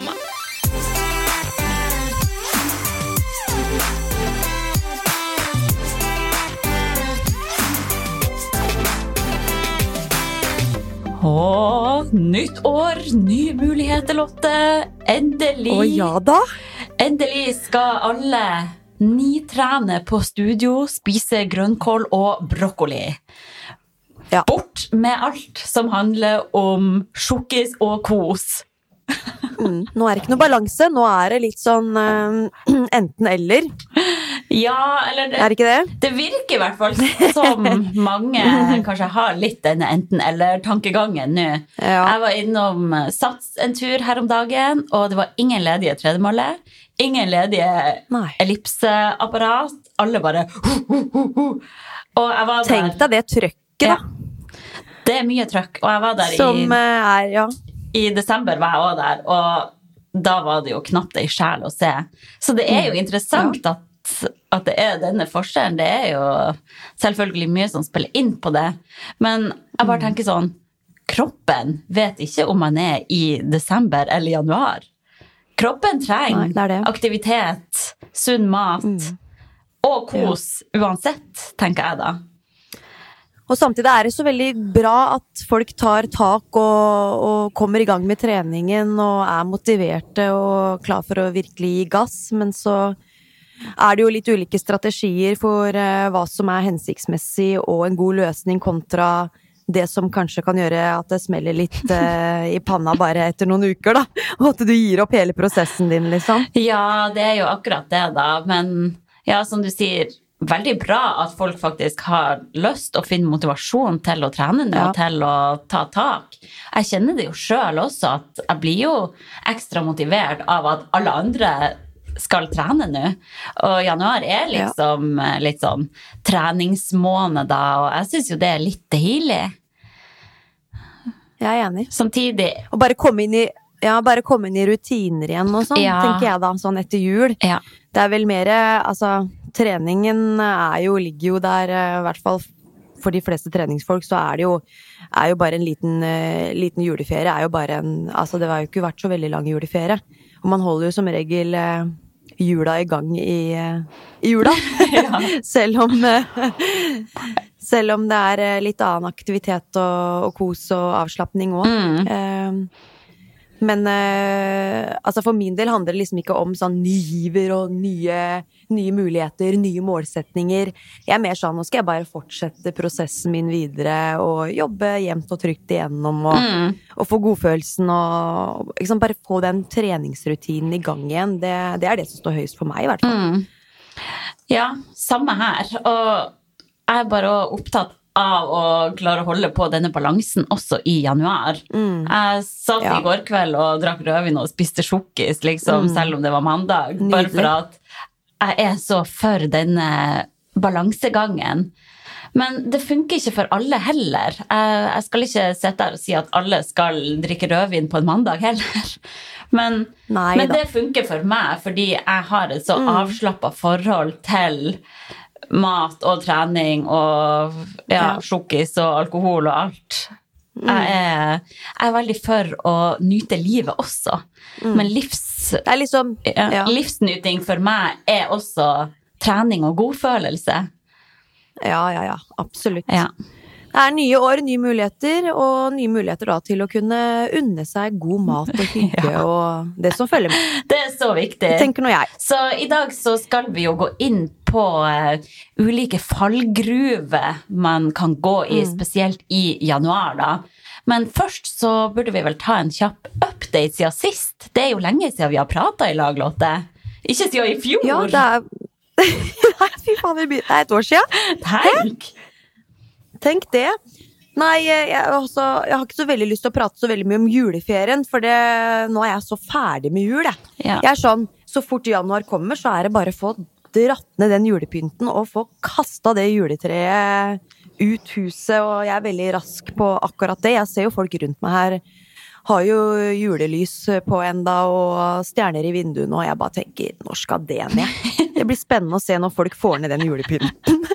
Mamma. Og nytt år, nye muligheter, Lotte. Endelig. Å ja da. Endelig skal alle nitrene på studio spise grønnkål og brokkoli. Ja. Bort med alt som handler om sjokkis og kos. Mm. Nå er det ikke noe balanse. Nå er det litt sånn uh, enten-eller. Ja, eller det, Er det ikke det? det virker i hvert fall som mange kanskje har litt denne enten-eller-tankegangen nå. Ja. Jeg var innom Sats en tur her om dagen, og det var ingen ledige tredemøller. Ingen ledige Nei. ellipseapparat. Alle bare Og jeg var Tenk deg det trøkket, Ja. da. Det er mye trøkk. Og jeg var der Som i, eh, er Ja. I desember, var jeg også der, og da var det jo knapt ei sjel å se. Så det er jo interessant at, at det er denne forskjellen. Det er jo selvfølgelig mye som spiller inn på det. Men jeg bare tenker sånn Kroppen vet ikke om man er i desember eller januar. Kroppen trenger Nei, det det. aktivitet, sunn mat og kos uansett, tenker jeg da. Og samtidig er det så veldig bra at folk tar tak og, og kommer i gang med treningen og er motiverte og klar for å virkelig gi gass, men så er det jo litt ulike strategier for eh, hva som er hensiktsmessig og en god løsning kontra det som kanskje kan gjøre at det smeller litt eh, i panna bare etter noen uker, da. Og at du gir opp hele prosessen din, liksom. Ja, det er jo akkurat det, da. Men ja, som du sier, veldig bra at folk faktisk har lyst å finne motivasjon til å trene nå, Ja. og til å ta tak. Jeg kjenner det jo sjøl også, at jeg blir jo ekstra motivert av at alle andre skal trene nå. Og januar er liksom ja. litt sånn treningsmåned, og jeg syns jo det er litt deilig. Jeg er enig. Samtidig Og bare komme inn i ja, bare komme inn i rutiner igjen og sånn, Ja. tenker jeg da, sånn etter jul. Ja. Det er vel mer Altså, treningen er jo, ligger jo der, eh, i hvert fall for de fleste treningsfolk, så er det jo, er jo bare en liten, eh, liten juleferie. Er en Altså, det har jo ikke vært så veldig lang juleferie. Og man holder jo som regel eh, jula i gang i, eh, i jula. selv om eh, Selv om det er eh, litt annen aktivitet og, og kos og avslapning òg. Mm. Men eh, altså for min del handler det liksom ikke om sånn ny giver og nye, nye muligheter, nye målsetninger. Jeg er mer sånn nå skal jeg bare fortsette prosessen min videre og jobbe jevnt og trygt igjennom og, Mm. og få godfølelsen og liksom bare få den treningsrutinen i gang igjen. Det, det er det som står høyest for meg, i hvert fall. Mm. Ja, samme her. Og jeg er bare opptatt av å klare å holde på denne balansen også i januar. Jeg satt Mm. Ja. i går kveld og drakk rødvin og spiste sjokkis, liksom, selv om det var mandag. Bare Mm. For at jeg er så for denne balansegangen. Men det funker ikke for alle heller. Jeg, skal ikke sitte her og si at alle skal drikke rødvin på en mandag heller. Men, men det funker for meg, fordi jeg har et så avslappa forhold til mat og trening og ja, Ja. sjokkis og alkohol og alt. Jeg, er, jeg er veldig for å nyte livet også. Men livs, Det liksom ja, ja. livsnyting for meg er også trening og godfølelse. Ja, ja, ja. Absolutt. Ja. Det er nye år, nye muligheter, og nye muligheter da til å kunne unne seg god mat og hygge og det som følger med. Det er så viktig. Tenker nå jeg. Så i dag så skal vi jo gå inn på eh, ulike fallgruver man kan gå i, spesielt i januar, da. Men først så burde vi vel ta en kjapp update siden sist. Det er jo lenge siden vi har prata i lag, Lotte. Ikke siden i fjor. Ja, det er Nei, fy faen, det er et år siden. Tenk! Tenk det. Nei, jeg, jeg, altså, jeg har ikke så veldig lyst til å prate så veldig mye om juleferien, for det, nå er jeg så ferdig med jul, jeg. Ja. Jeg er sånn, Så fort januar kommer, så er det bare å få dratt ned den julepynten og få kasta det juletreet ut huset, og jeg er veldig rask på akkurat det. Jeg ser jo folk rundt meg her har jo julelys på enda og stjerner i vinduene, og jeg bare tenker når skal det ned? Det blir spennende å se når folk får ned den julepynten.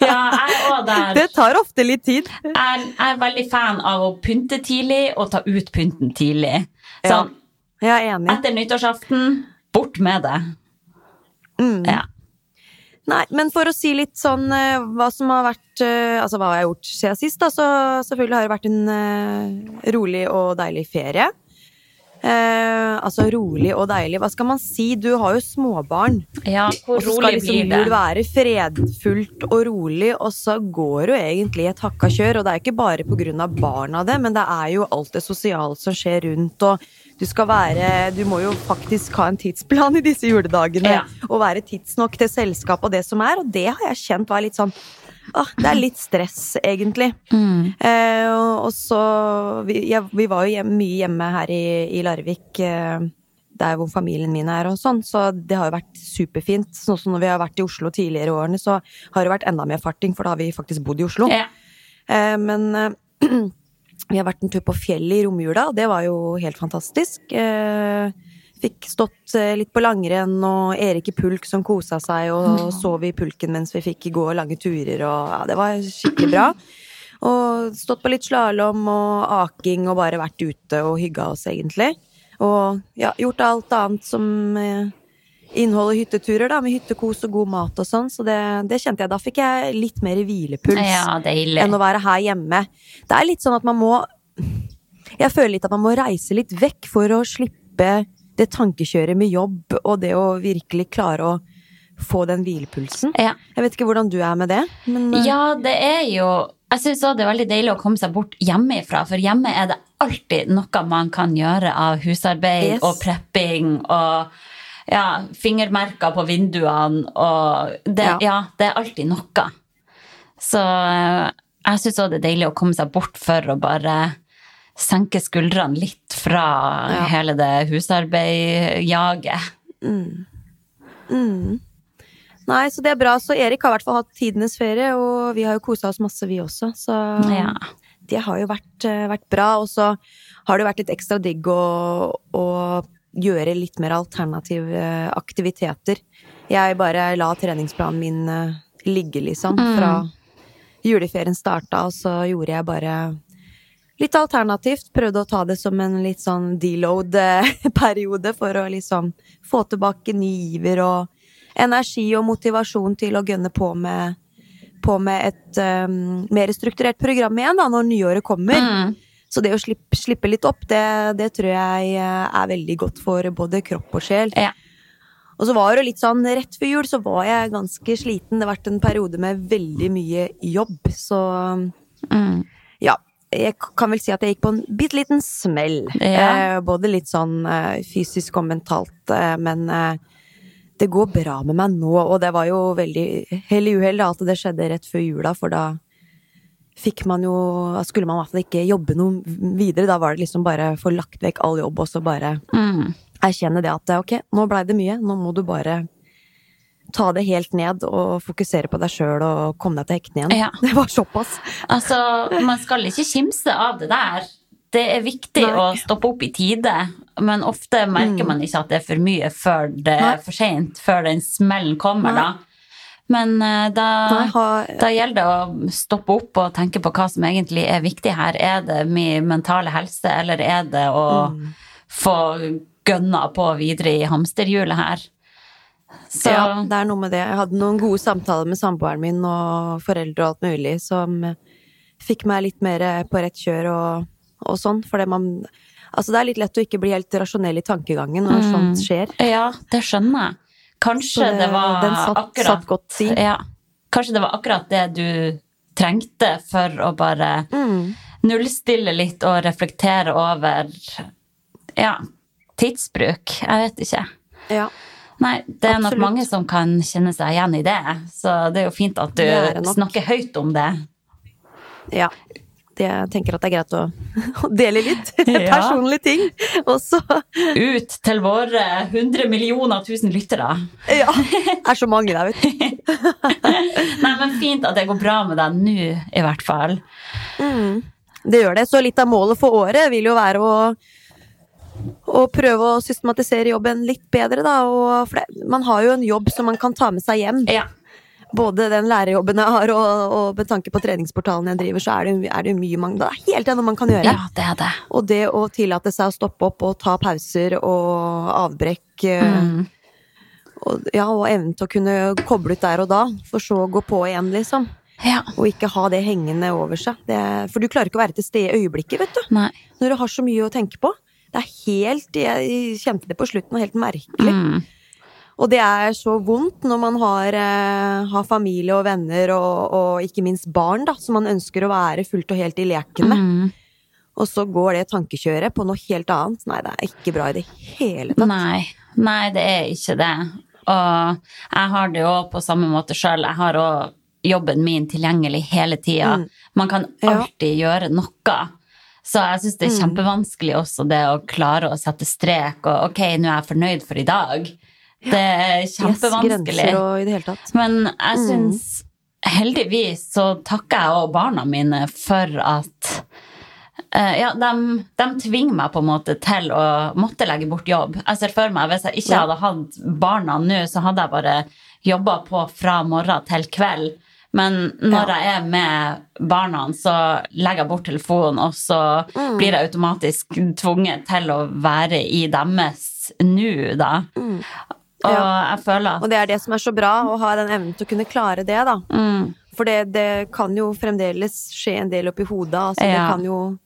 Ja, jeg er også der. Det tar ofte litt tid. Jeg er, jeg er veldig fan av å pynte tidlig og ta ut pynten tidlig. Sånn, Jeg er enig. etter nyttårsaften, bort med det. Mm. Ja. Nei, men for å si litt sånn eh, hva som har vært eh, Altså hva jeg gjort siden sist, da, så selvfølgelig har det vært en eh, rolig og deilig ferie. Eh, altså rolig og deilig, hva skal man si? Du har jo småbarn. Ja, hvor Og så skal liksom blir det? jul være fredfullt og rolig, og så går du jo egentlig et hakka kjør. Og det er ikke bare av barna det, men det er jo alt det sosiale som skjer rundt, og du skal være Du må jo faktisk ha en tidsplan i disse juledagene, Ja. og være tidsnok til selskap og det som er, og det har jeg kjent var litt sånn Åh, det er litt stress, egentlig. Mm. Eh, og og så vi, ja, vi var jo hjem, mye hjemme her i, i Larvik, eh, der hvor familien min er og sånn, så det har jo vært superfint. Sånn som når vi har vært i Oslo tidligere i årene, så har det vært enda mer farting, for da har vi faktisk bodd i Oslo. Yeah. Eh, men eh, vi har vært en tur på fjellet i romjula, og det var jo helt fantastisk. Eh, fikk stått eh, litt på langrenn, og Erik i pulk som kosa seg og sov i pulken mens vi fikk gå lange turer, og ja, det var skikkelig bra. Og stått på litt slalåm og aking og bare vært ute og hygga oss, egentlig. Og ja, gjort alt annet som eh, inneholder hytteturer, da, med hyttekos og god mat og sånn, så det, det kjente jeg. Da fikk jeg litt mer hvilepuls ja, enn å være her hjemme. Det er litt sånn at man må Jeg føler litt at man må reise litt vekk for å slippe det tankekjøret med jobb og det å virkelig klare å få den hvilepulsen. Ja. Jeg vet ikke hvordan du er med det, men eh, Ja, det er jo Jeg syns òg det er veldig deilig å komme seg bort hjemmefra, for hjemme er det alltid noe man kan gjøre av husarbeid Yes. og prepping og ja, fingermerker på vinduene og det, Ja. ja. det er alltid noe. Så eh, jeg syns òg det er deilig å komme seg bort for å bare senke skuldrene litt fra Ja. hele det husarbeidjaget. mm. Nei, så det er bra. Så Erik har i hvert fall hatt tidenes ferie, og vi har jo kosa oss masse, vi også. Så Ja. det har jo vært, eh, vært bra. Og så har det vært litt ekstra digg å, å gjøre litt mer alternative aktiviteter. Jeg bare la treningsplanen min eh, ligge, liksom, fra juleferien starta, og så gjorde jeg bare litt alternativt. Prøvde å ta det som en litt sånn deload-periode for å liksom få tilbake ny iver og energi og motivasjon til å gønne på med på med et um, mer strukturert program igjen da, når nyåret kommer. Mm. Så det å slippe, slippe litt opp, det, det tror jeg eh, er veldig godt for både kropp og sjel. Ja. Og så var det litt sånn, rett før jul så var jeg ganske sliten. Det har vært en periode med veldig mye jobb, så Mm. ja. Jeg kan vel si at jeg gikk på en bitte liten smell. Ja. Eh, både litt sånn eh, fysisk og mentalt, eh, men eh, det går bra med meg nå, og det var jo veldig hell i uhell at det skjedde rett før jula, for da fikk man jo skulle man i hvert fall ikke jobbe noe videre. Da var det liksom bare få lagt vekk all jobb, og så bare Mm. erkjenne det at ok, nå blei det mye, nå må du bare ta det helt ned og fokusere på deg sjøl og komme deg til hektene igjen. Ja. Det var såpass. Altså, man skal ikke kimse av det der. Det er viktig Nei. å stoppe opp i tide, men ofte merker man ikke at det er for mye før det Nei. er for seint, før den smellen kommer, Nei. da. Men eh, da, da gjelder det å stoppe opp og tenke på hva som egentlig er viktig her. Er det min mentale helse, eller er det å Mm. få gønna på videre i hamsterhjulet her? Så Ja, det er noe med det. Jeg hadde noen gode samtaler med samboeren min og foreldre og alt mulig som fikk meg litt mer på rett kjør og, og sånn. For det man Altså, det er litt lett å ikke bli helt rasjonell i tankegangen når Mm. sånt skjer. ja, det skjønner jeg. Kanskje det- det, var satt- akkurat satt godt. Ja. Kanskje det var akkurat det du trengte for å bare Mm. nullstille litt og reflektere over ja, tidsbruk. Jeg vet ikke. Ja. Nei, det er nok mange som kan kjenne seg igjen i det, så det er jo fint at du er snakker høyt om det. Ja. Det, jeg tenker at det er greit å, å dele litt Ja. personlige ting. også. Ut til våre 100 millioner tusen lyttere. Ja. Det er så mange der, vet du. Nei, men fint at det går bra med deg nå, i hvert fall. Det gjør det. Så litt av målet for året vil jo være å å prøve å systematisere jobben litt bedre, da. Og man har jo en jobb som man kan ta med seg hjem. Ja. Både den lærerjobben jeg har, og, og med tanke på treningsportalen jeg driver, så er det, er det mye man, det er helt igjen noe man kan gjøre. ja, det det. Og det å tillate seg å stoppe opp og ta pauser og avbrekk eh, Mm. og, ja, og evnen til å kunne koble ut der og da, for så å gå på igjen, liksom. Ja. Og ikke ha det hengende over seg. Det, for du klarer ikke å være til stede i øyeblikket, vet du. Nei. Når du har så mye å tenke på. Det er helt Jeg kjente det på slutten, og helt merkelig. Mm. Og det er så vondt når man har, eh, har familie og venner og, og ikke minst barn, da, som man ønsker å være fullt og helt i leken med. Mm. Og så går det tankekjøret på noe helt annet. Nei, det er ikke bra i det hele tatt. Nei. Nei, det er ikke det. Og jeg har det jo på samme måte sjøl. Jeg har òg jobben min tilgjengelig hele tida. Mm. Man kan Ja. alltid gjøre noe. Så jeg syns det er Mm. kjempevanskelig også det å klare å sette strek og ok, nå er jeg fornøyd for i dag. Det er kjempevanskelig. Yes, og i det hele tatt. Men jeg Mm. heldigvis så takker jeg òg barna mine for at eh, ja, de, de tvinger meg på en måte til å måtte legge bort jobb. Jeg ser for meg, Hvis jeg ikke hadde hatt barna nå, så hadde jeg bare jobba på fra morgen til kveld. Men når Ja. jeg er med barna, så legger jeg bort telefonen, og så Mm. blir jeg automatisk tvunget til å være i deres nå, da. Og jeg føler at Mm. Og det er det som er så bra, å ha den evnen til å kunne klare det, da. mm, For det, det kan jo fremdeles skje en del oppi hodet. Altså, Det kan jo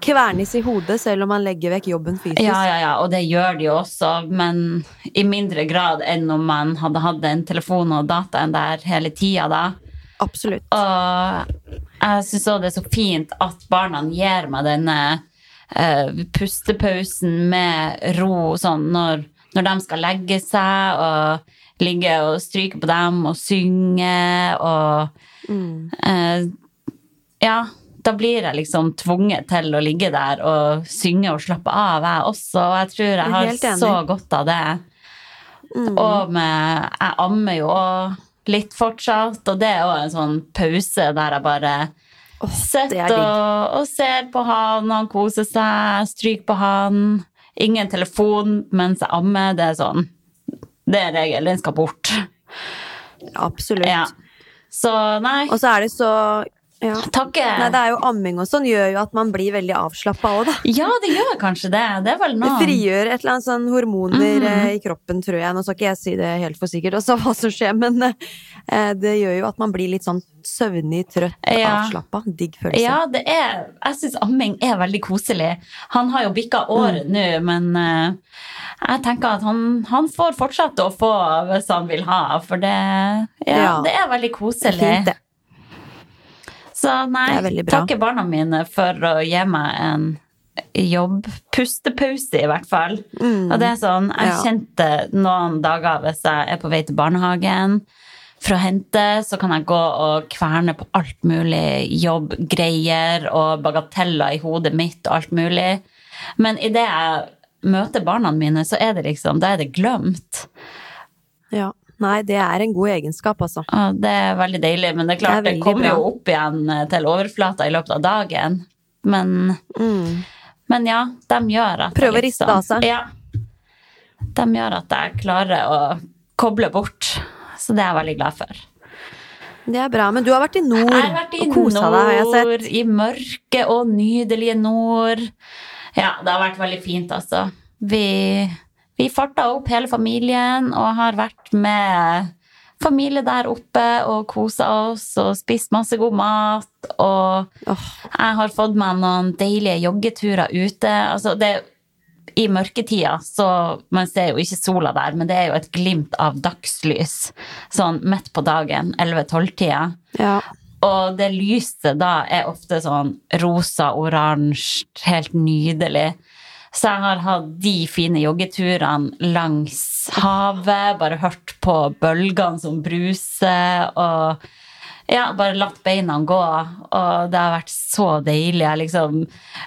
kvernes i hodet selv om man legger vekk jobben fysisk. Ja, ja, ja, og det gjør de jo også, men i mindre grad enn om man hadde hatt en telefon og dataen der hele tida, da. Absolutt. Og jeg syns òg det er så fint at barna gir meg denne uh, pustepausen med ro, sånn når, når de skal legge seg, og ligge og stryke på dem og synge og Mm. uh, Ja, da blir jeg liksom tvunget til å ligge der og synge og slappe av, jeg også. Og jeg tror jeg har så godt av det. Mm. Og med Jeg ammer jo òg litt fortsatt, og det er òg en sånn pause der jeg bare er sitter og, og ser på han, han koser seg, stryker på han. Ingen telefon mens jeg ammer. Det er sånn Det er regel. Den skal bort. Absolutt. Ja. Så Og så er det så ja. takke Nei, det er jo amming og sånn gjør jo at man blir veldig avslappa òg, da. Ja, det gjør kanskje det. Det er vel Det frigjør et eller annet sånn hormoner mm. i kroppen, tror jeg. Nå skal ikke jeg si det helt for sikkert, også hva som skjer, men eh, det gjør jo at man blir litt sånn søvnig, trøtt, Ja. avslappa. Digg følelse. Ja, det er Jeg syns amming er veldig koselig. Han har jo bikka året Mm. nå, men eh, jeg tenker at han, han får fortsette å få hvis han vil ha, for det Ja, Ja. det er veldig koselig. Fint, det. Så nei, Det er veldig bra. takke barna mine for å gi meg en jobb, pustepause i hvert fall. Mm. Og det er sånn, jeg Ja. kjente noen dager hvis jeg er på vei til barnehagen for å hente, så kan jeg gå og kverne på alt mulig jobbgreier og bagateller i hodet mitt og alt mulig. Men idet jeg møter barna mine, så er det liksom, da er det glemt. Ja. Nei, det er en god egenskap, altså. Ja, det er veldig deilig, men det er klart Det er det, kommer bra. jo opp igjen eh, til overflata i løpet av dagen. Men, Mm. men ja, de gjør at Prøv å riste av seg. Ja. De gjør at jeg klarer å koble bort. Så det er jeg veldig glad for. Det er bra. Men du har vært i nord Jeg har vært i og kosa deg, har jeg sett. nord, i mørke og nydelige nord. Ja, det har vært veldig fint, altså. Vi, vi farta opp hele familien og har vært med familie der oppe og kosa oss og spist masse god mat. Og jeg har fått meg noen deilige joggeturer ute. Altså, det, I mørketida så Man ser jo ikke sola der, men det er jo et glimt av dagslys sånn midt på dagen, 11-12-tida. ja. Og det lyset da er ofte sånn rosa, oransje, helt nydelig. Så jeg har hatt de fine joggeturene langs havet, bare hørt på bølgene som bruser, og ja, bare latt beina gå. Og det har vært så deilig. Jeg liksom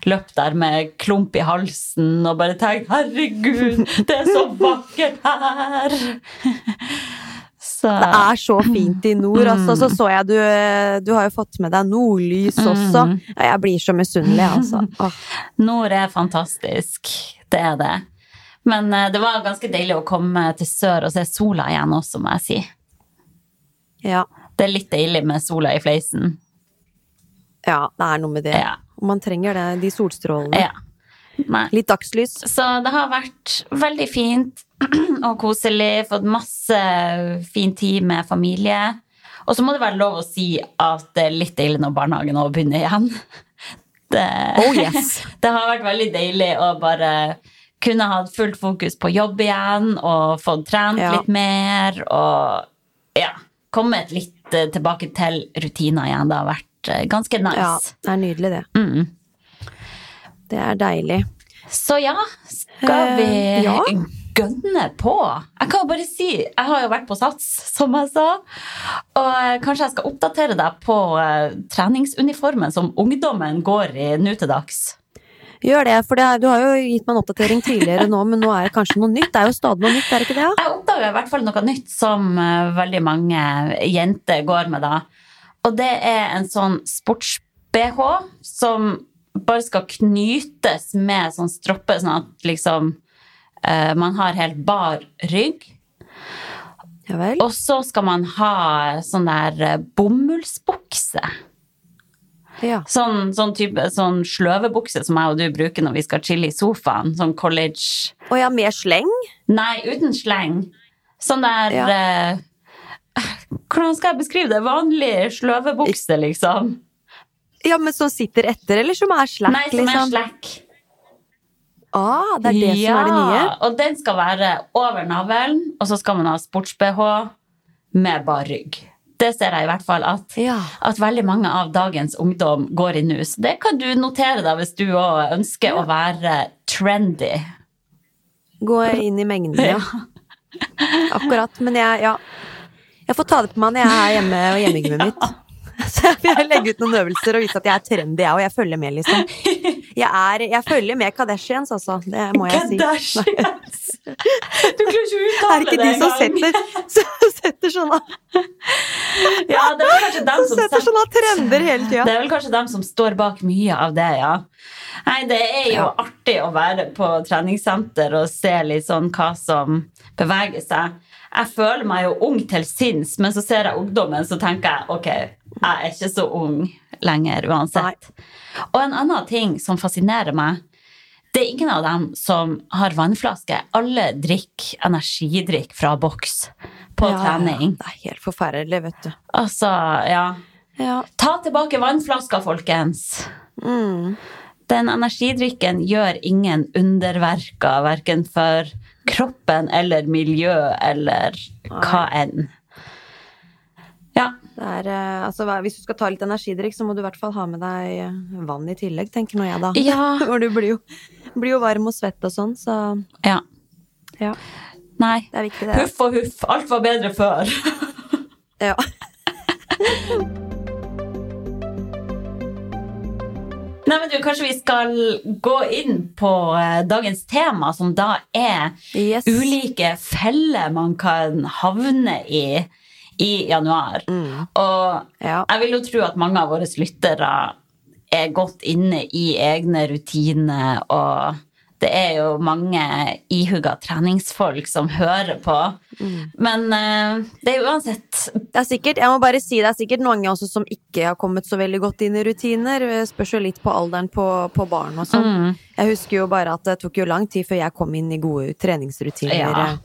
løpt der med klump i halsen og bare tenkt 'herregud, det er så vakkert her'. Så Det er så fint i nord. Altså, så så jeg du Du har jo fått med deg nordlys også. Jeg blir så misunnelig, altså. Åh. Nord er fantastisk. Det er det. Men eh, det var ganske deilig å komme til sør og se sola igjen også, må jeg si. Ja. Det er litt deilig med sola i fleisen. ja, det er noe med det. Ja. Man trenger det, de solstrålene. Ja. Litt dagslys. Så det har vært veldig fint og koselig. Fått masse fin tid med familie. Og så må det være lov å si at det er litt deilig når barnehagen nå begynner igjen. Det, Oh, yes. det har vært veldig deilig å bare kunne ha fullt fokus på jobb igjen og fått trent Ja. litt mer og ja, kommet litt eh, tilbake til rutiner igjen. Det har vært ganske nice. Ja, det er nydelig, det. Mm. Det er deilig. Så ja, skal vi uh, ja. Gønne på? Jeg kan jo bare si, jeg har jo vært på Sats, som jeg sa. Og kanskje jeg skal oppdatere deg på eh, treningsuniformen som ungdommen går i nå til dags. Gjør det, for det er, du har jo gitt meg en oppdatering tidligere nå, men nå er det kanskje noe nytt. Det er jo stadig noe nytt, er det ikke det? Ja? Jeg oppdaga i hvert fall noe nytt som eh, veldig mange jenter går med da. Og det er en sånn sports-BH som bare skal knytes med sånn stroppe, sånn at liksom man har helt bar rygg. Ja. Og så skal man ha sånn der eh, bomullsbukse. Ja. Sånn, sånn type sånn sløvebukse som jeg og du bruker når vi skal chille i sofaen. Sånn college Å ja, med sleng? Nei, uten sleng. Sånn der Ja. eh, Hvordan skal jeg beskrive det? Vanlig sløvebukse, liksom. Ja, men som sitter etter, eller som er slack, Nei, som er liksom? Ah, det er det som er det nye? Og den skal være over navlen, og så skal man ha sports-BH med bar rygg. Det ser jeg i hvert fall at, Ja. at veldig mange av dagens ungdom går i nå. Så det kan du notere deg hvis du òg ønsker å være trendy. Gå inn i mengden, ja. Akkurat. Men jeg, ja. Jeg får ta det på meg når jeg er hjemme og hjemmegymmet mitt. Så jeg legger legge ut noen øvelser og vise at jeg er trendy, jeg, og jeg følger med, liksom. Jeg, er, jeg følger med Kardashians, altså. Det må jeg si. Kardashians! Du klarer ikke å uttale Er det ikke de som engang. setter, som setter sånne, Ja, det er vel kanskje dem som setter sånne trender hele tida? Det er vel kanskje dem som står bak mye av det, ja. Nei, det er jo artig å være på treningssenter og se litt sånn hva som beveger seg. Jeg føler meg jo ung til sinns, men så ser jeg ungdommen, så tenker jeg ok, jeg er ikke så ung lenger uansett. Og en annen ting som fascinerer meg, det er ingen av dem som har vannflaske. Alle drikker energidrikk fra boks på Ja, ja, ja. Det er helt forferdelig, vet du. Altså, ja. Ja. Ta tilbake vannflaska, folkens! Mm. Den energidrikken gjør ingen underverker, verken for kroppen eller miljø eller hva enn. Er, eh, altså, hvis du skal ta litt energidrikk, så må du i hvert fall ha med deg eh, vann i tillegg, tenker nå jeg da. Ja. For du blir jo, blir jo varm og svett og sånn, så ja. ja, Nei. det er viktig det. Huff og huff. Alt var bedre før. Ja. Nei, men du, Kanskje vi skal gå inn på eh, dagens tema, som da er Yes. ulike feller man kan havne i i januar. Mm. Og Ja. jeg vil jo tro at mange av våre lyttere er godt inne i egne rutiner, og det er jo mange ihuga treningsfolk som hører på. Men eh, det er uansett Det er sikkert, jeg må bare si det er sikkert mange også som ikke har kommet så veldig godt inn i rutiner. Det Spørs jo litt på alderen på, på barn og sånn. mm, Jeg husker jo bare at det tok jo lang tid før jeg kom inn i gode treningsrutiner Ja.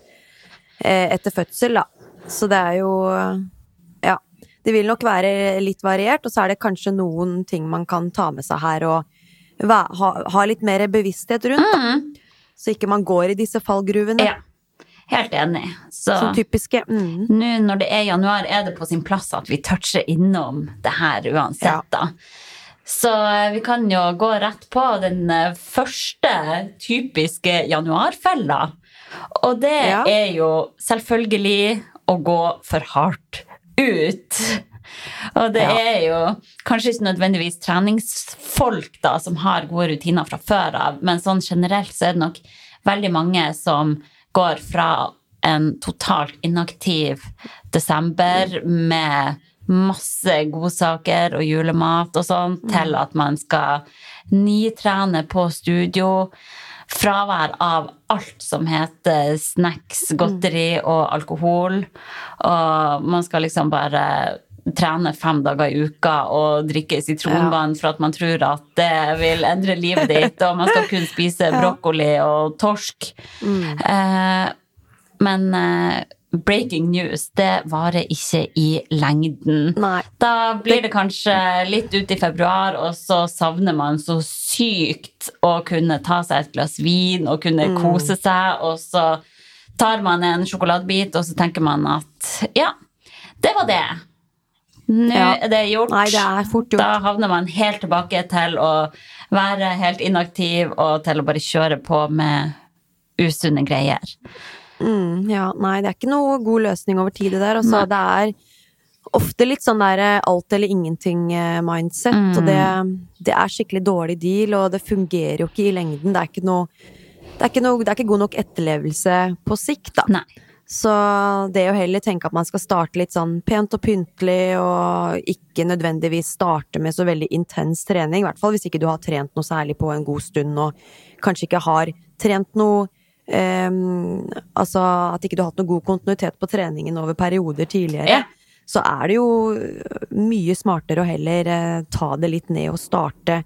eh, etter fødsel, da. Så det er jo Ja. Det vil nok være litt variert, og så er det kanskje noen ting man kan ta med seg her og ha, ha litt mer bevissthet rundt, mm, Så ikke man går i disse fallgruvene. Ja. Helt enig. Så Som typiske mm. nå når det er januar, er det på sin plass at vi toucher innom det her uansett, Ja. da. Så eh, vi kan jo gå rett på den eh, første typiske januarfella. Og det Ja. er jo selvfølgelig å gå for hardt ut. Og det Ja. er jo kanskje ikke nødvendigvis treningsfolk da, som har gode rutiner fra før av, men sånn generelt så er det nok veldig mange som går fra en totalt inaktiv desember med masse godsaker og julemat og sånn, til at man skal nitrene på studio. Fravær av alt som heter snacks, godteri og alkohol. Og man skal liksom bare trene fem dager i uka og drikke sitronvann for at man tror at det vil endre livet ditt, og man skal kun spise brokkoli og torsk. Eh, men eh, breaking news, det varer ikke i lengden. Nei. Da blir det kanskje litt ut i februar, og så savner man så sykt å kunne ta seg et glass vin og kunne kose seg, og så tar man en sjokoladebit, og så tenker man at ja, det var det. Nå Ja. er det gjort. Nei, det er fort gjort. Da havner man helt tilbake til å være helt inaktiv og til å bare kjøre på med usunne greier. Mm, ja, nei, det er ikke noe god løsning over tid, det der. Altså, det er ofte litt sånn der eh, alt eller ingenting-mindset, Mm. og det, det er skikkelig dårlig deal, og det fungerer jo ikke i lengden. Det er ikke noe det er ikke, noe, det er ikke god nok etterlevelse på sikt, da. Nei. Så det å heller tenke at man skal starte litt sånn pent og pyntelig, og ikke nødvendigvis starte med så veldig intens trening, i hvert fall hvis ikke du har trent noe særlig på en god stund, og kanskje ikke har trent noe Altså at ikke du har hatt noe god kontinuitet på treningen over perioder tidligere. Ja. Så er det jo mye smartere å heller eh, ta det litt ned og starte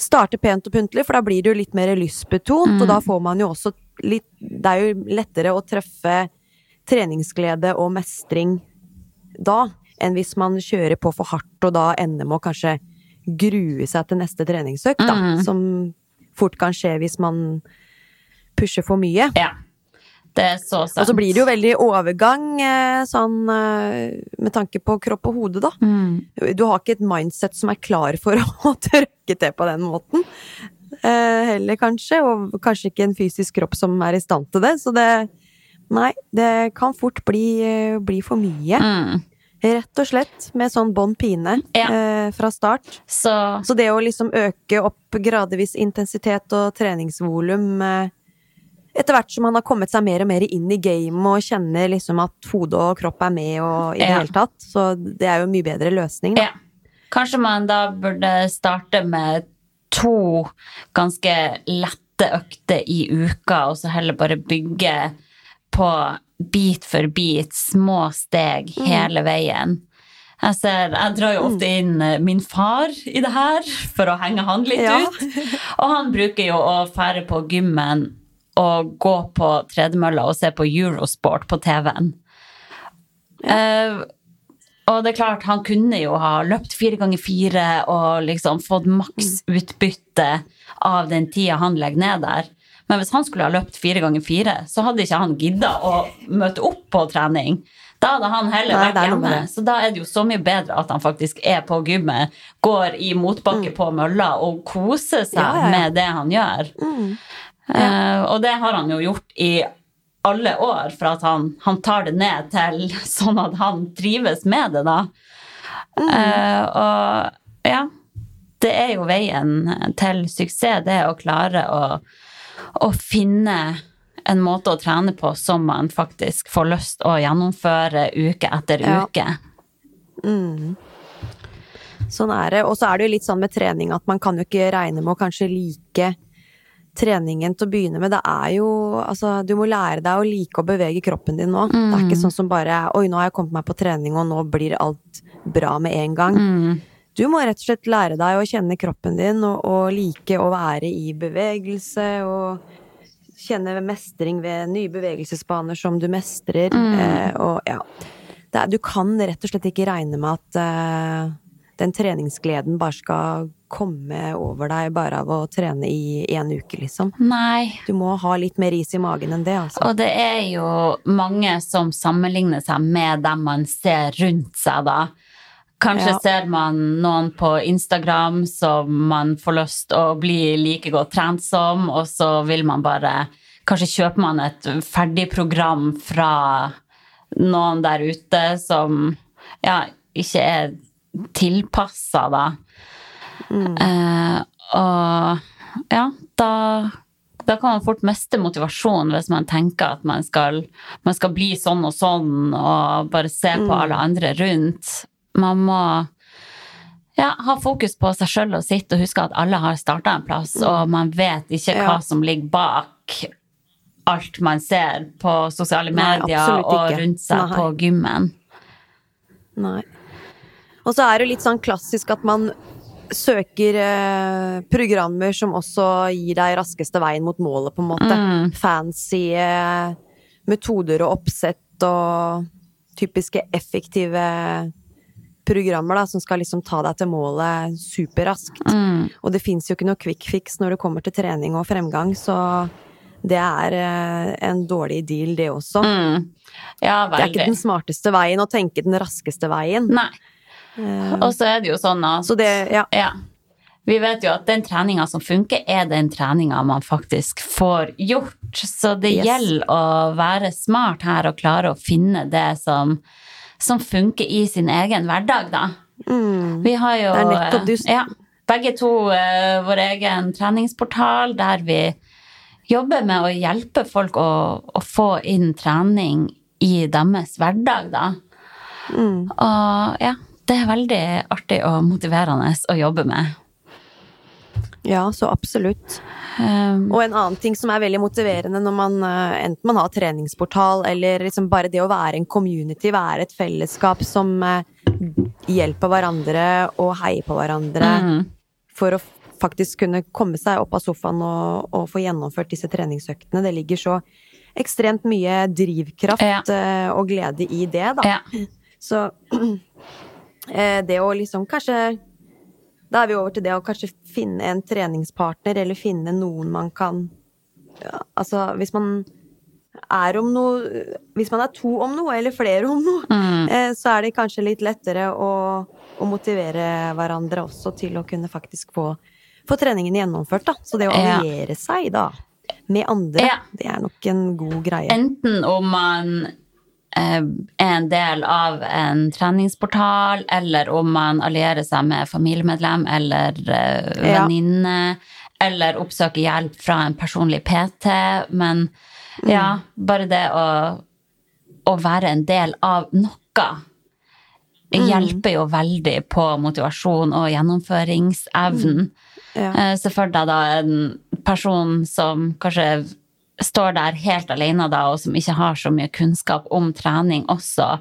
starte pent og pyntelig, for da blir det jo litt mer lystbetont, og da får man jo også litt Det er jo lettere å treffe treningsglede og mestring da, enn hvis man kjører på for hardt, og da ender med å kanskje grue seg til neste treningsøkt, da, som fort kan skje hvis man pusher for mye. Ja. Det er så sant. Og så blir det jo veldig overgang, eh, sånn eh, med tanke på kropp og hode, da. Mm. Du har ikke et mindset som er klar for å trykke til på den måten. Eh, heller, kanskje. Og kanskje ikke en fysisk kropp som er i stand til det. Så det Nei, det kan fort bli, bli for mye. Mm. Rett og slett. Med sånn bånn pine Ja. eh, fra start. Så Så det å liksom øke opp gradvis intensitet og treningsvolum eh, etter hvert som man har kommet seg mer og mer inn i gamet og kjenner liksom at hode og kropp er med og i det Ja. hele tatt. Så det er jo en mye bedre løsning, da. Ja. Kanskje man da burde starte med to ganske lette økter i uka, og så heller bare bygge på bit for bit, små steg hele veien. Jeg, ser, jeg drar jo ofte inn eh, min far i det her for å henge han litt Ja. ut. Og han bruker jo å fære på gymmen og gå på tredemølla og se på Eurosport på TV-en. Eh, og det er klart, han kunne jo ha løpt fire ganger fire og liksom fått maks utbytte av den tida han legger ned der. Men hvis han skulle ha løpt fire ganger fire, så hadde ikke han gidda å møte opp på trening. Da hadde han heller vært hjemme. Så da er det jo så mye bedre at han faktisk er på gymmet, går i motbakke på mølla og koser seg Mm. Ja, ja, ja. med det han gjør. Mm. Eh, og det har han jo gjort i alle år, for at han, han tar det ned til sånn at han trives med det, da. Mm. Uh, og ja, det er jo veien til suksess, det å klare å, å finne en måte å trene på som man faktisk får lyst å gjennomføre uke etter Ja. uke. Mm. Sånn er det. Og så er det jo litt sånn med trening at man kan jo ikke regne med å kanskje like treningen til å begynne med. Det er jo Altså, du må lære deg å like å bevege kroppen din nå. Det er Mm. ikke sånn som bare Oi, nå har jeg kommet meg på trening, og nå blir alt bra med en gang. Mm. Du må rett og slett lære deg å kjenne kroppen din, og, og like å være i bevegelse, og kjenne mestring ved nye bevegelsesbaner som du mestrer, eh, og ja. Er, du kan rett og slett ikke regne med at eh, den treningsgleden bare skal komme over deg bare av å trene i én uke, liksom. Nei. Du må ha litt mer is i magen enn det, altså. Og det er jo mange som sammenligner seg med dem man ser rundt seg, da. Kanskje Ja. ser man noen på Instagram som man får lyst til å bli like godt trent som, og så vil man bare Kanskje kjøper man et ferdig program fra noen der ute som ja, ikke er tilpassa, da. Eh, og ja, da da kan man fort miste motivasjon hvis man tenker at man skal, man skal bli sånn og sånn, og bare se på alle andre rundt. Man må ja, ha fokus på seg sjøl og sitt, og huske at alle har starta en plass, og man vet ikke hva Ja. som ligger bak alt man ser på sosiale medier Nei, og rundt seg Nei. på gymmen. Nei. Og så er det litt sånn klassisk at man søker eh, programmer som også gir deg raskeste veien mot målet, på en måte. Mm. Fancy eh, metoder og oppsett og typiske effektive programmer da, som skal liksom ta deg til målet superraskt. Mm. Og det fins jo ikke noe quick fix når det kommer til trening og fremgang, så det er eh, en dårlig deal, det også. Mm. Ja, Det er ikke den smarteste veien å tenke den raskeste veien. Nei. Og så er det jo sånn at Så det, ja. Ja. Vi vet jo at den treninga som funker, er den treninga man faktisk får gjort. Så det Yes. gjelder å være smart her og klare å finne det som, som funker i sin egen hverdag, da. Mm. Vi har jo du- ja, begge to uh, vår egen treningsportal der vi jobber med å hjelpe folk å, å få inn trening i deres hverdag, da. Mm. Og ja, det er veldig artig og motiverende å jobbe med. ja, så absolutt. Um, Og en annen ting som er veldig motiverende når man eh, enten man har treningsportal eller liksom bare det å være en community, være et fellesskap som eh, hjelper hverandre og heier på hverandre mm, for å faktisk kunne komme seg opp av sofaen og, og få gjennomført disse treningsøktene. Det ligger så ekstremt mye drivkraft Ja. eh, og glede i det, da. ja. Så det å liksom kanskje Da er vi over til det å kanskje finne en treningspartner, eller finne noen man kan ja, Altså, hvis man er om noe Hvis man er to om noe, eller flere om noe, Mm. eh, så er det kanskje litt lettere å, å motivere hverandre også til å kunne faktisk få, få treningen gjennomført, da. Så det å Ja. seg, da, med andre, Ja. det er nok en god greie. Enten om man eh, er en del av en treningsportal, eller om man allierer seg med familiemedlem eller venninne, Ja. eller oppsøker hjelp fra en personlig PT. Men ja, bare det å, å være en del av noe hjelper jo veldig på motivasjon og gjennomføringsevnen. Ja. Så Se for deg da en person som kanskje står der helt alene da, og som ikke har så mye kunnskap om trening også.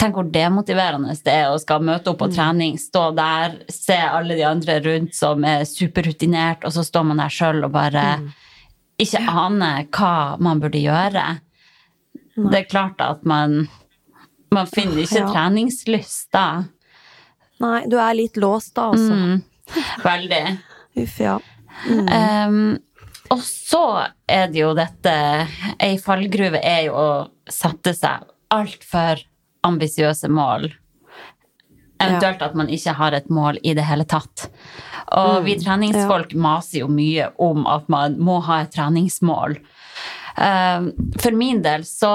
Tenk hvor demotiverende det er å skal møte opp på trening, stå der, se alle de andre rundt som er superrutinert, og så står man der sjøl og bare ikke aner hva man burde gjøre. Det er klart at man, man finner ikke Ja. treningslyst da. Nei, du er litt låst da, altså. Mm, veldig. Uff, ja. Um, og så er det jo dette Ei fallgruve er jo å sette seg altfor ambisiøse mål. Eventuelt at man ikke har et mål i det hele tatt. Og vi treningsfolk maser jo mye om at man må ha et treningsmål. Um, for min del så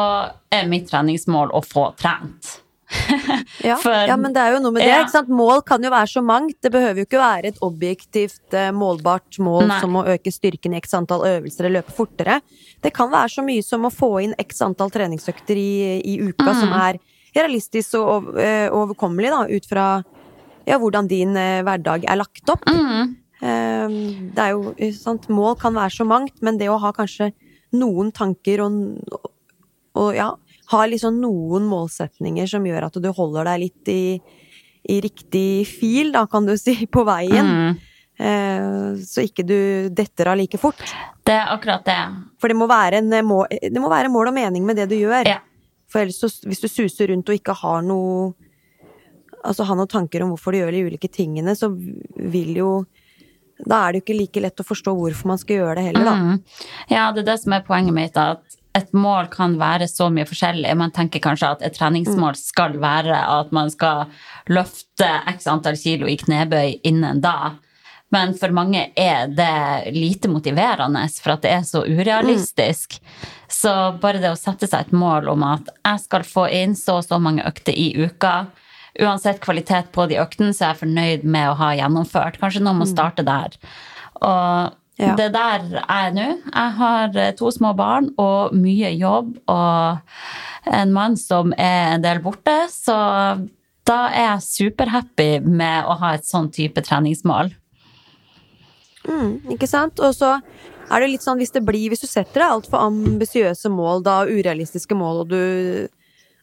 er mitt treningsmål å få trent. Ja, For- ja, men det er jo noe med det. Ja. Mål kan jo være så mangt. Det behøver jo ikke være et objektivt eh, målbart mål Nei. som å øke styrken i x antall øvelser eller løpe fortere. Det kan være så mye som å få inn x antall treningsøkter i, i uka som Mm. er realistisk og eh, overkommelig, da, ut fra ja, hvordan din eh, hverdag er lagt opp. Mm. Eh, det er jo sant? Mål kan være så mangt, men det å ha kanskje noen tanker og, og ja, ha liksom noen målsetninger som gjør at du holder deg litt i, i riktig fil, da, kan du si, på veien. Mm. Eh, så ikke du detter av like fort. Det er akkurat det. For det må være, en, eh, det må være mål og mening med det du gjør. Ja. For ellers, så, hvis du suser rundt og ikke har noe Altså har noen tanker om hvorfor du gjør de ulike tingene, så vil jo Da er det jo ikke like lett å forstå hvorfor man skal gjøre det heller, da. Mm. Ja, det er det som er poenget mitt. At et mål kan være så mye forskjellig. Man tenker kanskje at et treningsmål skal være at man skal løfte x antall kilo i knebøy innen da. Men for mange er det lite motiverende, for at det er så urealistisk. Så bare det å sette seg et mål om at jeg skal få inn så og så mange økter i uka, uansett kvalitet på de øktene, så er jeg fornøyd med å ha gjennomført. Kanskje noen må starte der. Og Ja. det der er jeg nå. Jeg har eh, to små barn og mye jobb og en mann som er en del borte, så da er jeg superhappy med å ha et sånn type treningsmål. Mm, ikke sant? Og så er det litt sånn hvis det blir Hvis du setter deg altfor ambisiøse mål, da, urealistiske mål, og du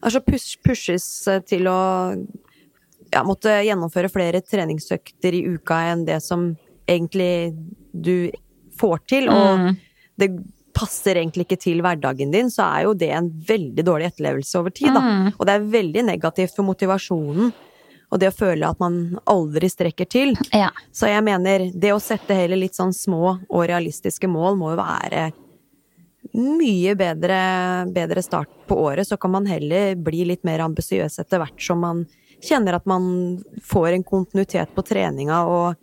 altså push, pushes til å ja, måtte gjennomføre flere treningsøkter i uka enn det som egentlig du får til, og Mm. det passer egentlig ikke til hverdagen din, så er jo det en veldig dårlig etterlevelse over tid, da. Mm. Og det er veldig negativt for motivasjonen, og det å føle at man aldri strekker til. Ja. Så jeg mener, det å sette heller litt sånn små og realistiske mål må jo være mye bedre, bedre start på året. Så kan man heller bli litt mer ambisiøs etter hvert som man kjenner at man får en kontinuitet på treninga og,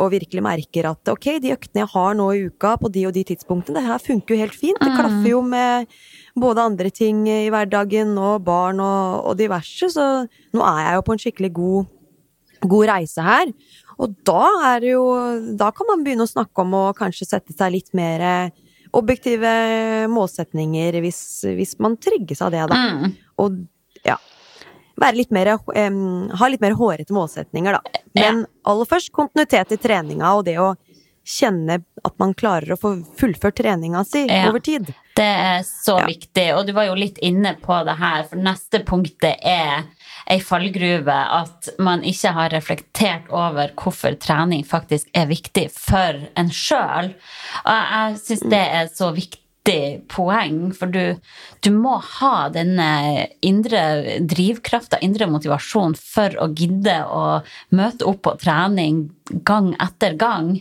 og virkelig merker at ok, de øktene jeg har nå i uka på de og de tidspunktene, det her funker jo helt fint. Det klaffer jo med både andre ting i hverdagen og barn og, og diverse, så nå er jeg jo på en skikkelig god god reise her. Og da er det jo Da kan man begynne å snakke om å kanskje sette seg litt mer objektive målsetninger, hvis, hvis man trigges av det, da. Mm. Og ja litt mer, um, Ha litt mer hårete målsetninger, da. Men aller først kontinuitet i treninga og det å kjenne at man klarer å få fullført treninga si Ja. over tid. Det er så Ja. viktig, og du var jo litt inne på det her, for neste punktet er ei fallgruve at man ikke har reflektert over hvorfor trening faktisk er viktig for en sjøl. Og jeg syns det er så viktig poeng, for du, du må ha denne indre drivkrafta, indre motivasjon, for å gidde å møte opp på trening gang etter gang.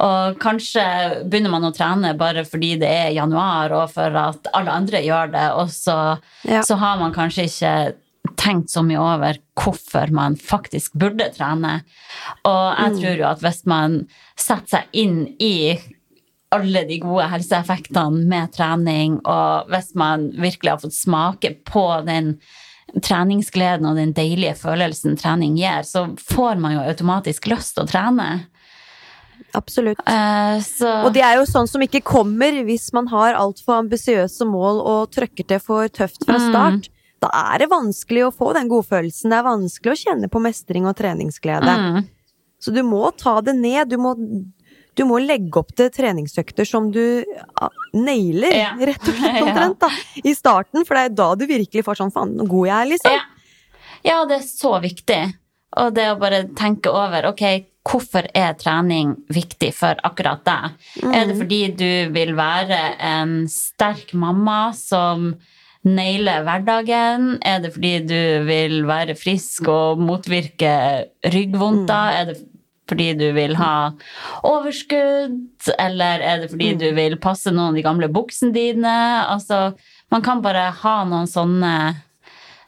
Og kanskje begynner man å trene bare fordi det er januar, og for at alle andre gjør det, og så, Ja. så har man kanskje ikke tenkt så mye over hvorfor man faktisk burde trene. Og jeg tror jo at hvis man setter seg inn i alle de gode helseeffektene med trening, og hvis man virkelig har fått smake på den treningsgleden og den deilige følelsen trening gir, så får man jo automatisk lyst til å trene. Absolutt. Uh, så Og det er jo sånn som ikke kommer hvis man har altfor ambisiøse mål og trøkker til for tøft fra Mm. start. Da er det vanskelig å få den godfølelsen. Det er vanskelig å kjenne på mestring og treningsglede. mm, Så du må ta det ned. Du må, du må legge opp til treningsøkter som du ja, nailer, Ja. rett og slett omtrent, da. I starten, for det er da du virkelig får sånn faen, god jeg er, liksom. ja. ja, det er så viktig. Og det å bare tenke over ok, hvorfor er trening viktig for akkurat deg? Er det fordi du vil være en sterk mamma som naile hverdagen? Er det fordi du vil være frisk og motvirke ryggvondter? Er det fordi du vil ha overskudd? Eller er det fordi du vil passe noen av de gamle buksene dine? Altså, man kan bare ha noen sånne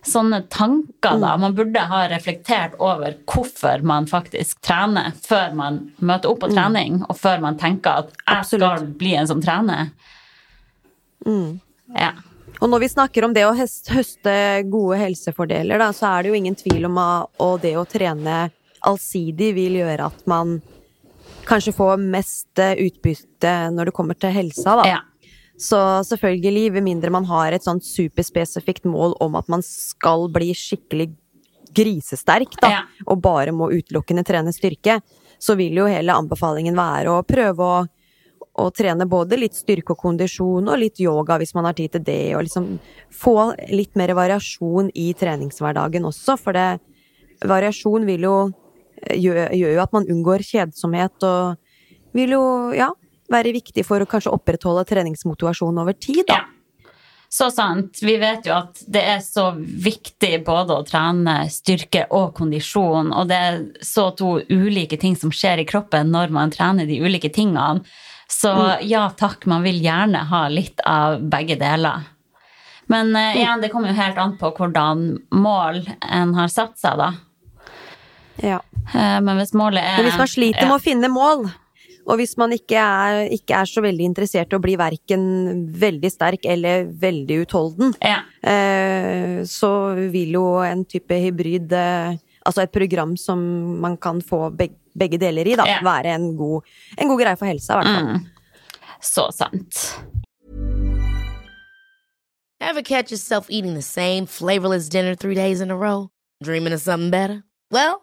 sånne tanker, da. Man burde ha reflektert over hvorfor man faktisk trener, før man møter opp på trening, og før man tenker at jeg skal bli en som trener. Ja. Og når vi snakker om det å høste gode helsefordeler, da, så er det jo ingen tvil om at det å trene allsidig vil gjøre at man kanskje får mest eh, utbytte når det kommer til helsa, da. ja. Så selvfølgelig, ved mindre man har et sånt superspesifikt mål om at man skal bli skikkelig grisesterk, da, Ja. og bare må utelukkende trene styrke, så vil jo hele anbefalingen være å prøve å, å trene både litt styrke og kondisjon, og litt yoga hvis man har tid til det, og liksom få litt mer variasjon i treningshverdagen også, for det, variasjon vil jo gjør, gjør jo at man unngår kjedsomhet, og vil jo, ja, være viktig for å kanskje opprettholde treningsmotivasjon over tid, da. Ja. Så sant. Vi vet jo at det er så viktig både å trene styrke og kondisjon, og det er så to ulike ting som skjer i kroppen når man trener de ulike tingene. Så ja takk, man vil gjerne ha litt av begge deler. Men eh, igjen, det kommer jo helt an på hvordan mål en har satt seg, da. Ja. Eh, men hvis målet er Men hvis man sliter med å finne mål, og hvis man ikke er, ikke er så veldig interessert i å bli verken veldig sterk eller veldig utholden, ja. eh, så vil jo en type hybrid eh, Altså et program som man kan få beg begge deler i, da, Ja. være en god, en god greie for helsa, i hvert fall. Mm. Så sant. Ever catch yourself eating the same flavorless dinner three days in a row? Dreaming of something better? Well,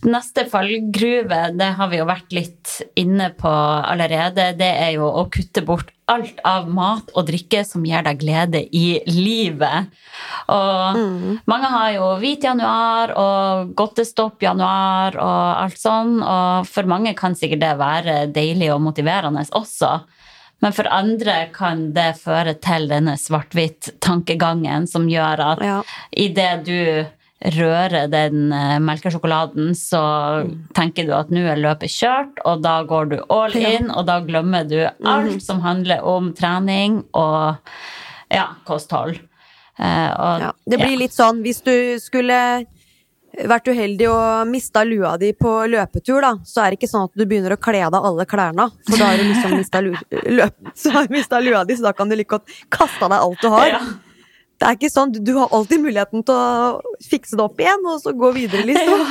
Neste fallgruve, det har vi jo vært litt inne på allerede. Det er jo å kutte bort alt av mat og drikke som gir deg glede i livet. Og mange har jo hvit januar og godtestopp januar og alt sånn. Og for mange kan sikkert det være deilig og motiverende også. Men for andre kan det føre til denne svart-hvitt-tankegangen som gjør at Ja. idet du rører den eh, melkesjokoladen, så tenker du at nå er løpet kjørt, og da går du all in, og da glemmer du alt som handler om trening og ja, kosthold. Eh, og, Ja. Det blir litt sånn hvis du skulle vært uheldig og mista lua di på løpetur, da, så er det ikke sånn at du begynner å kle av deg alle klærne. For da har du liksom mista lu løp, så har du mistet lua di, så da kan du like godt kaste av deg alt du har. Ja. Det er ikke sånn, du- har alltid muligheten til å fikse det opp igjen, og så gå videre, liksom.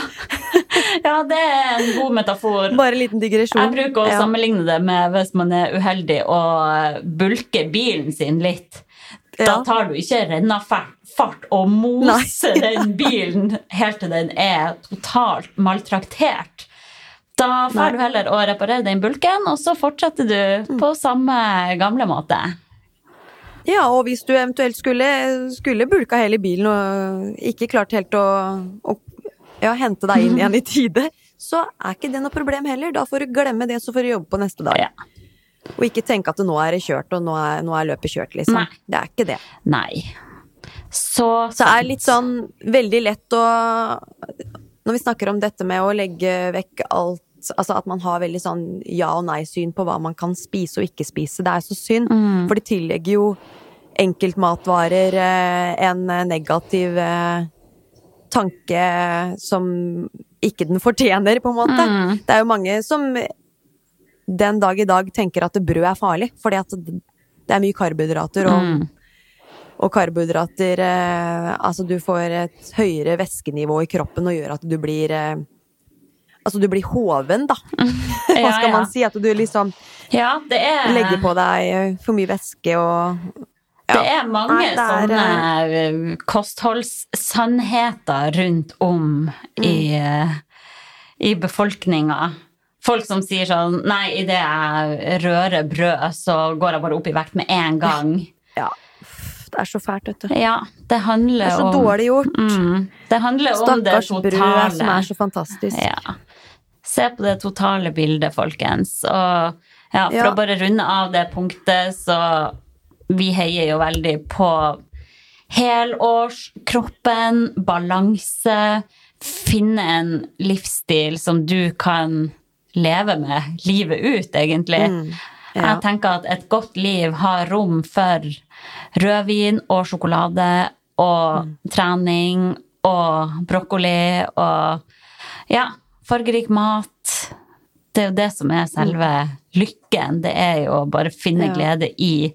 ja, det er en god metafor. Bare en liten digresjon. Jeg bruker å Ja. sammenligne det med hvis man er uheldig og bulker bilen sin litt. Da tar du ikke rennafart fart og moser den bilen helt til den er totalt maltraktert. Da får du heller å reparere den bulken, og så fortsetter du Mm. på samme gamle måte. Ja, og hvis du eventuelt skulle, skulle bulka hele bilen og ikke klart helt å, å ja, hente deg inn igjen i tide, så er ikke det noe problem heller. Da får du glemme det, så får du jobbe på neste dag. Ja. Og ikke tenke at nå er det kjørt, og nå er, nå er løpet kjørt, liksom. Nei. Det er ikke det. Nei. Så Så er litt sånn veldig lett å Når vi snakker om dette med å legge vekk alt Altså at man har veldig sånn ja- og nei-syn på hva man kan spise og ikke spise. Det er så synd, for det tillegger jo enkeltmatvarer eh, en negativ eh, tanke som ikke den fortjener, på en måte. Det er jo mange som den dag i dag tenker at brød er farlig, fordi at det er mye karbohydrater, og, og karbohydrater eh, Altså, du får et høyere væskenivå i kroppen og gjør at du blir eh, Altså, du blir hoven, da. Hva skal ja. man si? At du liksom Ja, det er legger på deg eh, for mye væske og Det er mange Nei, det er, sånne eh, kostholdssannheter rundt om i, eh, i befolkninga. Folk som sier sånn Nei, idet jeg rører brød, så går jeg bare opp i vekt med en gang. Ja. Det er så fælt, vet du. Ja, det handler Det er så om dårlig gjort. Mm, det handler om det Stakkars brød som er så fantastisk. Ja. Se på det totale bildet, folkens. Og ja, for Ja. å bare runde av det punktet, så vi heier jo veldig på helårskroppen, balanse, finne en livsstil som du kan leve med livet ut, egentlig. Mm, ja. Jeg tenker at et godt liv har rom for rødvin og sjokolade og Mm. trening og brokkoli og ja, fargerik mat. det er jo det som er selve lykken. Det er jo å bare finne Ja. glede i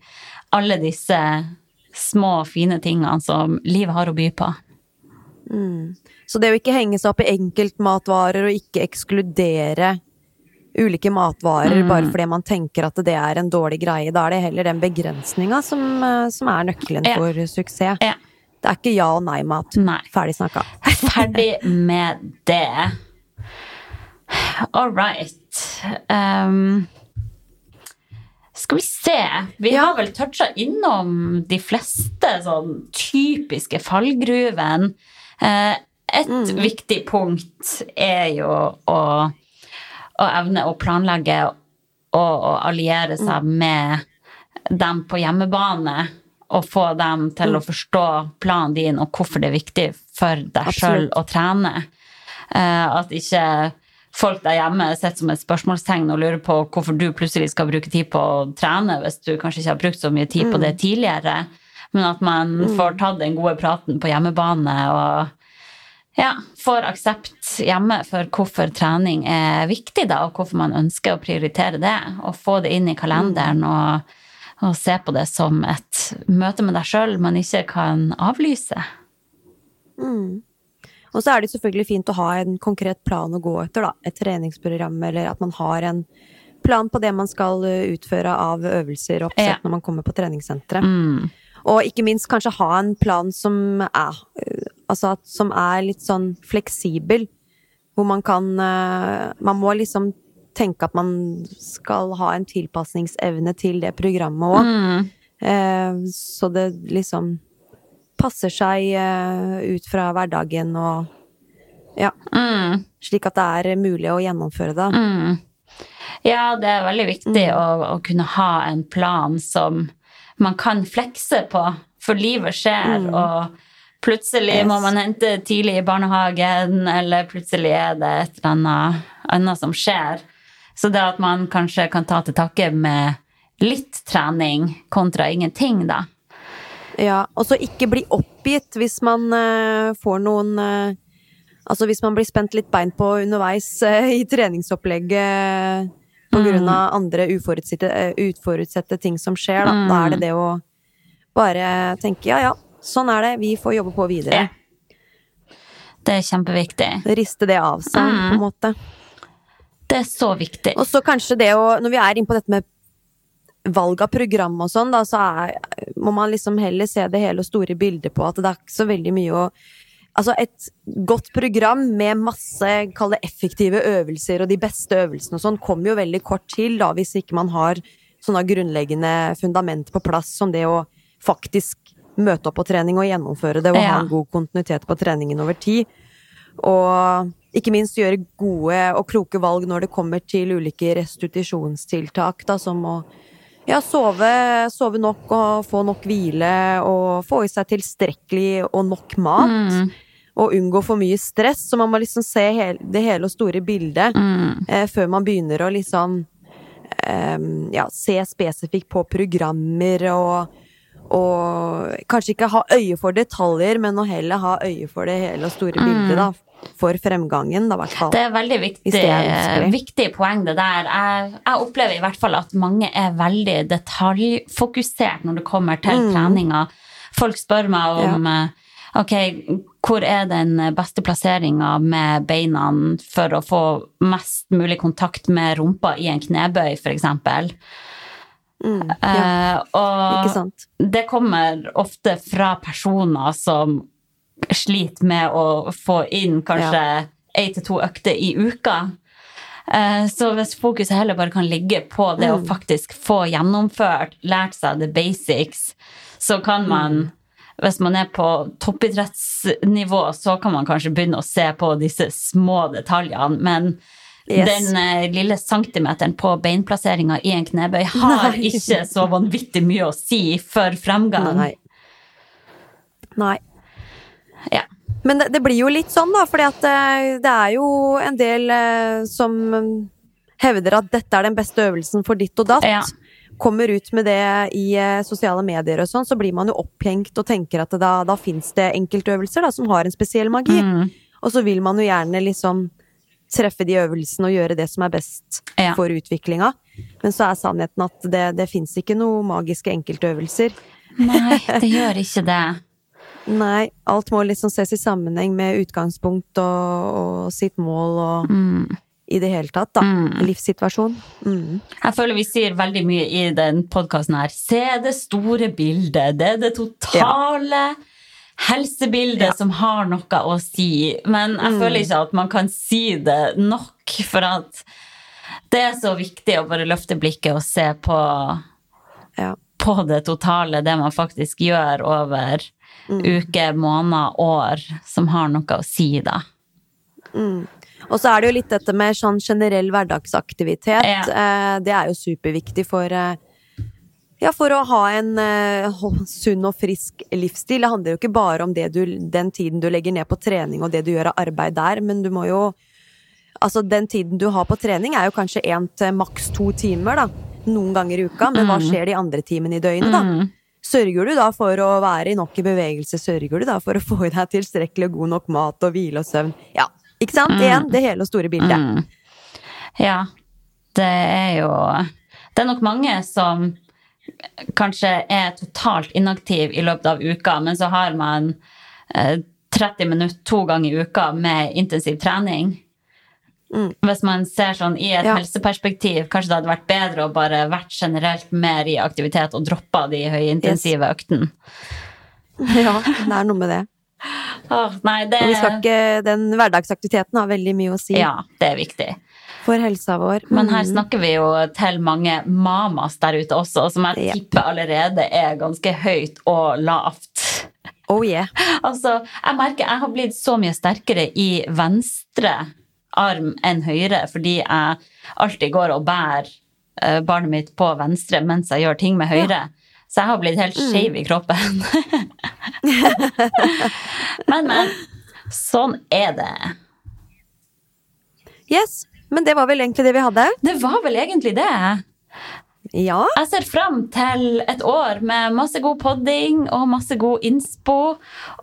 alle disse små, fine tingene som livet har å by på. Så det å ikke henge seg opp i enkeltmatvarer og ikke ekskludere ulike matvarer Mm. bare fordi man tenker at det er en dårlig greie, da er det heller den begrensninga som, eh, som er nøkkelen Ja. for suksess. Ja. Det er ikke ja og nei-mat. Nei. Ferdig snakka. Ferdig med det. All right. Um, skal vi se Vi Ja. har vel toucha innom de fleste sånn typiske fallgruven. Et et viktig punkt er jo å, å evne å planlegge og å alliere seg med dem på hjemmebane. Og få dem til å forstå planen din og hvorfor det er viktig for deg sjøl å trene. Eh, at ikke folk der hjemme sitter som et spørsmålstegn og lurer på hvorfor du plutselig skal bruke tid på å trene hvis du kanskje ikke har brukt så mye tid på det tidligere. Men at man får tatt den gode praten på hjemmebane og ja, får aksept hjemme for hvorfor trening er viktig, da, og hvorfor man ønsker å prioritere det. Og få det inn i kalenderen og, og se på det som et møte med deg sjøl man ikke kan avlyse. Og så er det selvfølgelig fint å ha en konkret plan å gå etter, da. Et treningsprogram, eller at man har en plan på det man skal uh, utføre av øvelser og oppsett Ja. når man kommer på treningssenteret. Mm. Og ikke minst kanskje ha en plan som er, uh, altså at, som er litt sånn fleksibel. Hvor man kan uh, Man må liksom tenke at man skal ha en tilpasningsevne til det programmet òg. Mm. Eh, så det liksom passer seg eh, ut fra hverdagen og Ja. Mm. Slik at det er mulig å gjennomføre det. Mm. Ja, det er veldig viktig å, å kunne ha en plan som man kan flekse på, for livet skjer, og plutselig må man hente tidlig i barnehagen, eller plutselig er det et eller annet, annet som skjer. Så det at man kanskje kan ta til takke med litt trening kontra ingenting, da. Ja, og så ikke bli oppgitt hvis man uh, får noen uh, Altså hvis man blir spent litt bein på underveis uh, i treningsopplegget på grunn av andre uforutsette, uforutsette ting som skjer, da. Da er det det å bare tenke ja ja, sånn er det, vi får jobbe på videre. Ja. Det er kjempeviktig. Riste det av seg, på en måte. Det er så viktig. Og så kanskje det å Når vi er inne på dette med valg av program og sånn, da, så er, må man liksom heller se det hele og store bildet på at det er ikke så veldig mye å Altså, et godt program med masse, kall det effektive øvelser og de beste øvelsene og sånn, kommer jo veldig kort til, da, hvis ikke man har sånne grunnleggende fundament på plass, som det å faktisk møte opp på trening og gjennomføre det, og ha en god kontinuitet på treningen over tid. Og ikke minst gjøre gode og kloke valg når det kommer til ulike restitusjonstiltak, da, som å ja, sove, sove nok og få nok hvile og få i seg tilstrekkelig og nok mat. Og unngå for mye stress, så man må liksom se det hele og store bildet eh, før man begynner å liksom eh, ja, se spesifikt på programmer og og kanskje ikke ha øye for detaljer, men å heller ha øye for det hele og store bildet, da. For fremgangen, da, i hvert fall. Det er veldig viktig, er viktig poeng, det der. Jeg, jeg opplever i hvert fall at mange er veldig detaljfokusert når det kommer til Mm. treninga. Folk spør meg om ja. ok, hvor er den beste plasseringa med beina for å få mest mulig kontakt med rumpa i en knebøy, f.eks. Mm, ja, uh, og ikke sant. det kommer ofte fra personer som sliter med å få inn kanskje én til to økter i uka. Eh, Så hvis fokuset heller bare kan ligge på det å faktisk få gjennomført, lært seg the basics, så kan man hvis man er på toppidrettsnivå, så kan man kanskje begynne å se på disse små detaljene. Men Yes. den eh, lille centimeteren på beinplasseringa i en knebøy har Nei. ikke så vanvittig mye å si for fremgang. Nei. Nei. Ja. Men det, det blir jo litt sånn, da, at eh, det er jo en del eh, som hevder at dette er den beste øvelsen for ditt og datt. Ja. Kommer ut med det i eh, sosiale medier og sånn, så blir man jo opphengt og tenker at da, da fins det enkeltøvelser da, som har en spesiell magi. Mm. Og så vil man jo gjerne liksom treffe de øvelsene og gjøre det som er best Ja. for utviklinga. Men så er sannheten at det, det fins ikke noen magiske enkeltøvelser. Nei, det gjør ikke det. Nei, alt må liksom ses i sammenheng med utgangspunkt og, og sitt mål og Mm. i det hele tatt, da. Livssituasjon. Mm. Jeg føler vi sier veldig mye i den podkasten her. Se det store bildet. Det er det totale helsebildet som har noe å si. Men jeg føler ikke at man kan si det nok, for at det er så viktig å bare løfte blikket og se på, Ja. på det totale, det man faktisk gjør over uker, måneder, år, som har noe å si, da. Og så er det jo litt dette med sånn generell hverdagsaktivitet. Ja. Eh, det er jo superviktig for eh, ja, for å ha en uh, sunn og frisk livsstil. Det handler jo ikke bare om det du, den tiden du legger ned på trening og det du gjør av arbeid der, men du må jo Altså, den tiden du har på trening er jo kanskje én til maks to timer, da. Noen ganger i uka, men hva skjer de andre timene i døgnet, da? Sørger du da for å være i nok i bevegelse? Sørger du da for å få i deg tilstrekkelig og god nok mat og hvile og søvn? Ja, ikke sant? Igjen, det hele og store bildet. Ja, det er jo Det er nok mange som kanskje er totalt inaktiv i løpet av uka, men så har man eh, 30 minutter to ganger i uka med intensiv trening. Hvis man ser sånn i et Ja. helseperspektiv, kanskje det hadde vært bedre å bare vært generelt mer i aktivitet og droppa de høyintensive øktene. Ja, det er noe med det. oh, nei, det ikke, den hverdagsaktiviteten har veldig mye å si Ja, det er viktig. for helsa vår. Men her Mm. snakker vi jo til mange mamas der ute også, som jeg yep. tipper allerede er ganske høyt og lavt. Oh yeah. Altså, jeg merker jeg har blitt så mye sterkere i venstre arm enn høyre, fordi jeg alltid går og bærer eh, barnet mitt på venstre mens jeg gjør ting med høyre. Så jeg har blitt helt Mm. skeiv i kroppen. men, men. Sånn er det. Yes, men det var vel egentlig det vi hadde. Det var vel egentlig det. Ja. Jeg ser fram til et år med masse god podding og masse god innspo.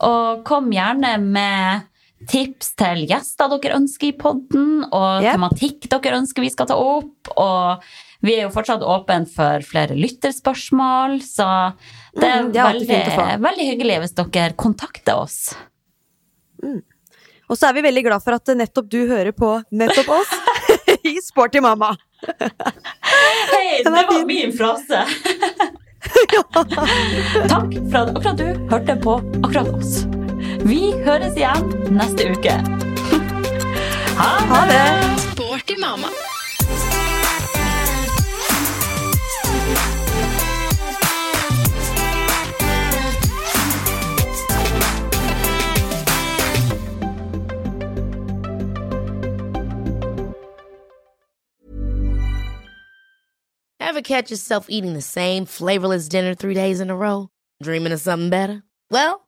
Og kom gjerne med tips til gjester dere ønsker i podden, og Yep. tematikk dere ønsker vi skal ta opp. Og vi er jo fortsatt åpne for flere lytterspørsmål, så det er, Mm, det er veldig, veldig hyggelig hvis dere kontakter oss. Og så er vi veldig glad for at nettopp du hører på nettopp oss i Sporty mamma. Hei, det var fin. min frase! Takk for at akkurat du hørte på akkurat oss. Vi høres igjen neste uke. Ha det! Ha det! Sporty mamma. Ever catch yourself eating the same flavorless dinner three days in a row? Dreaming of something better? Well,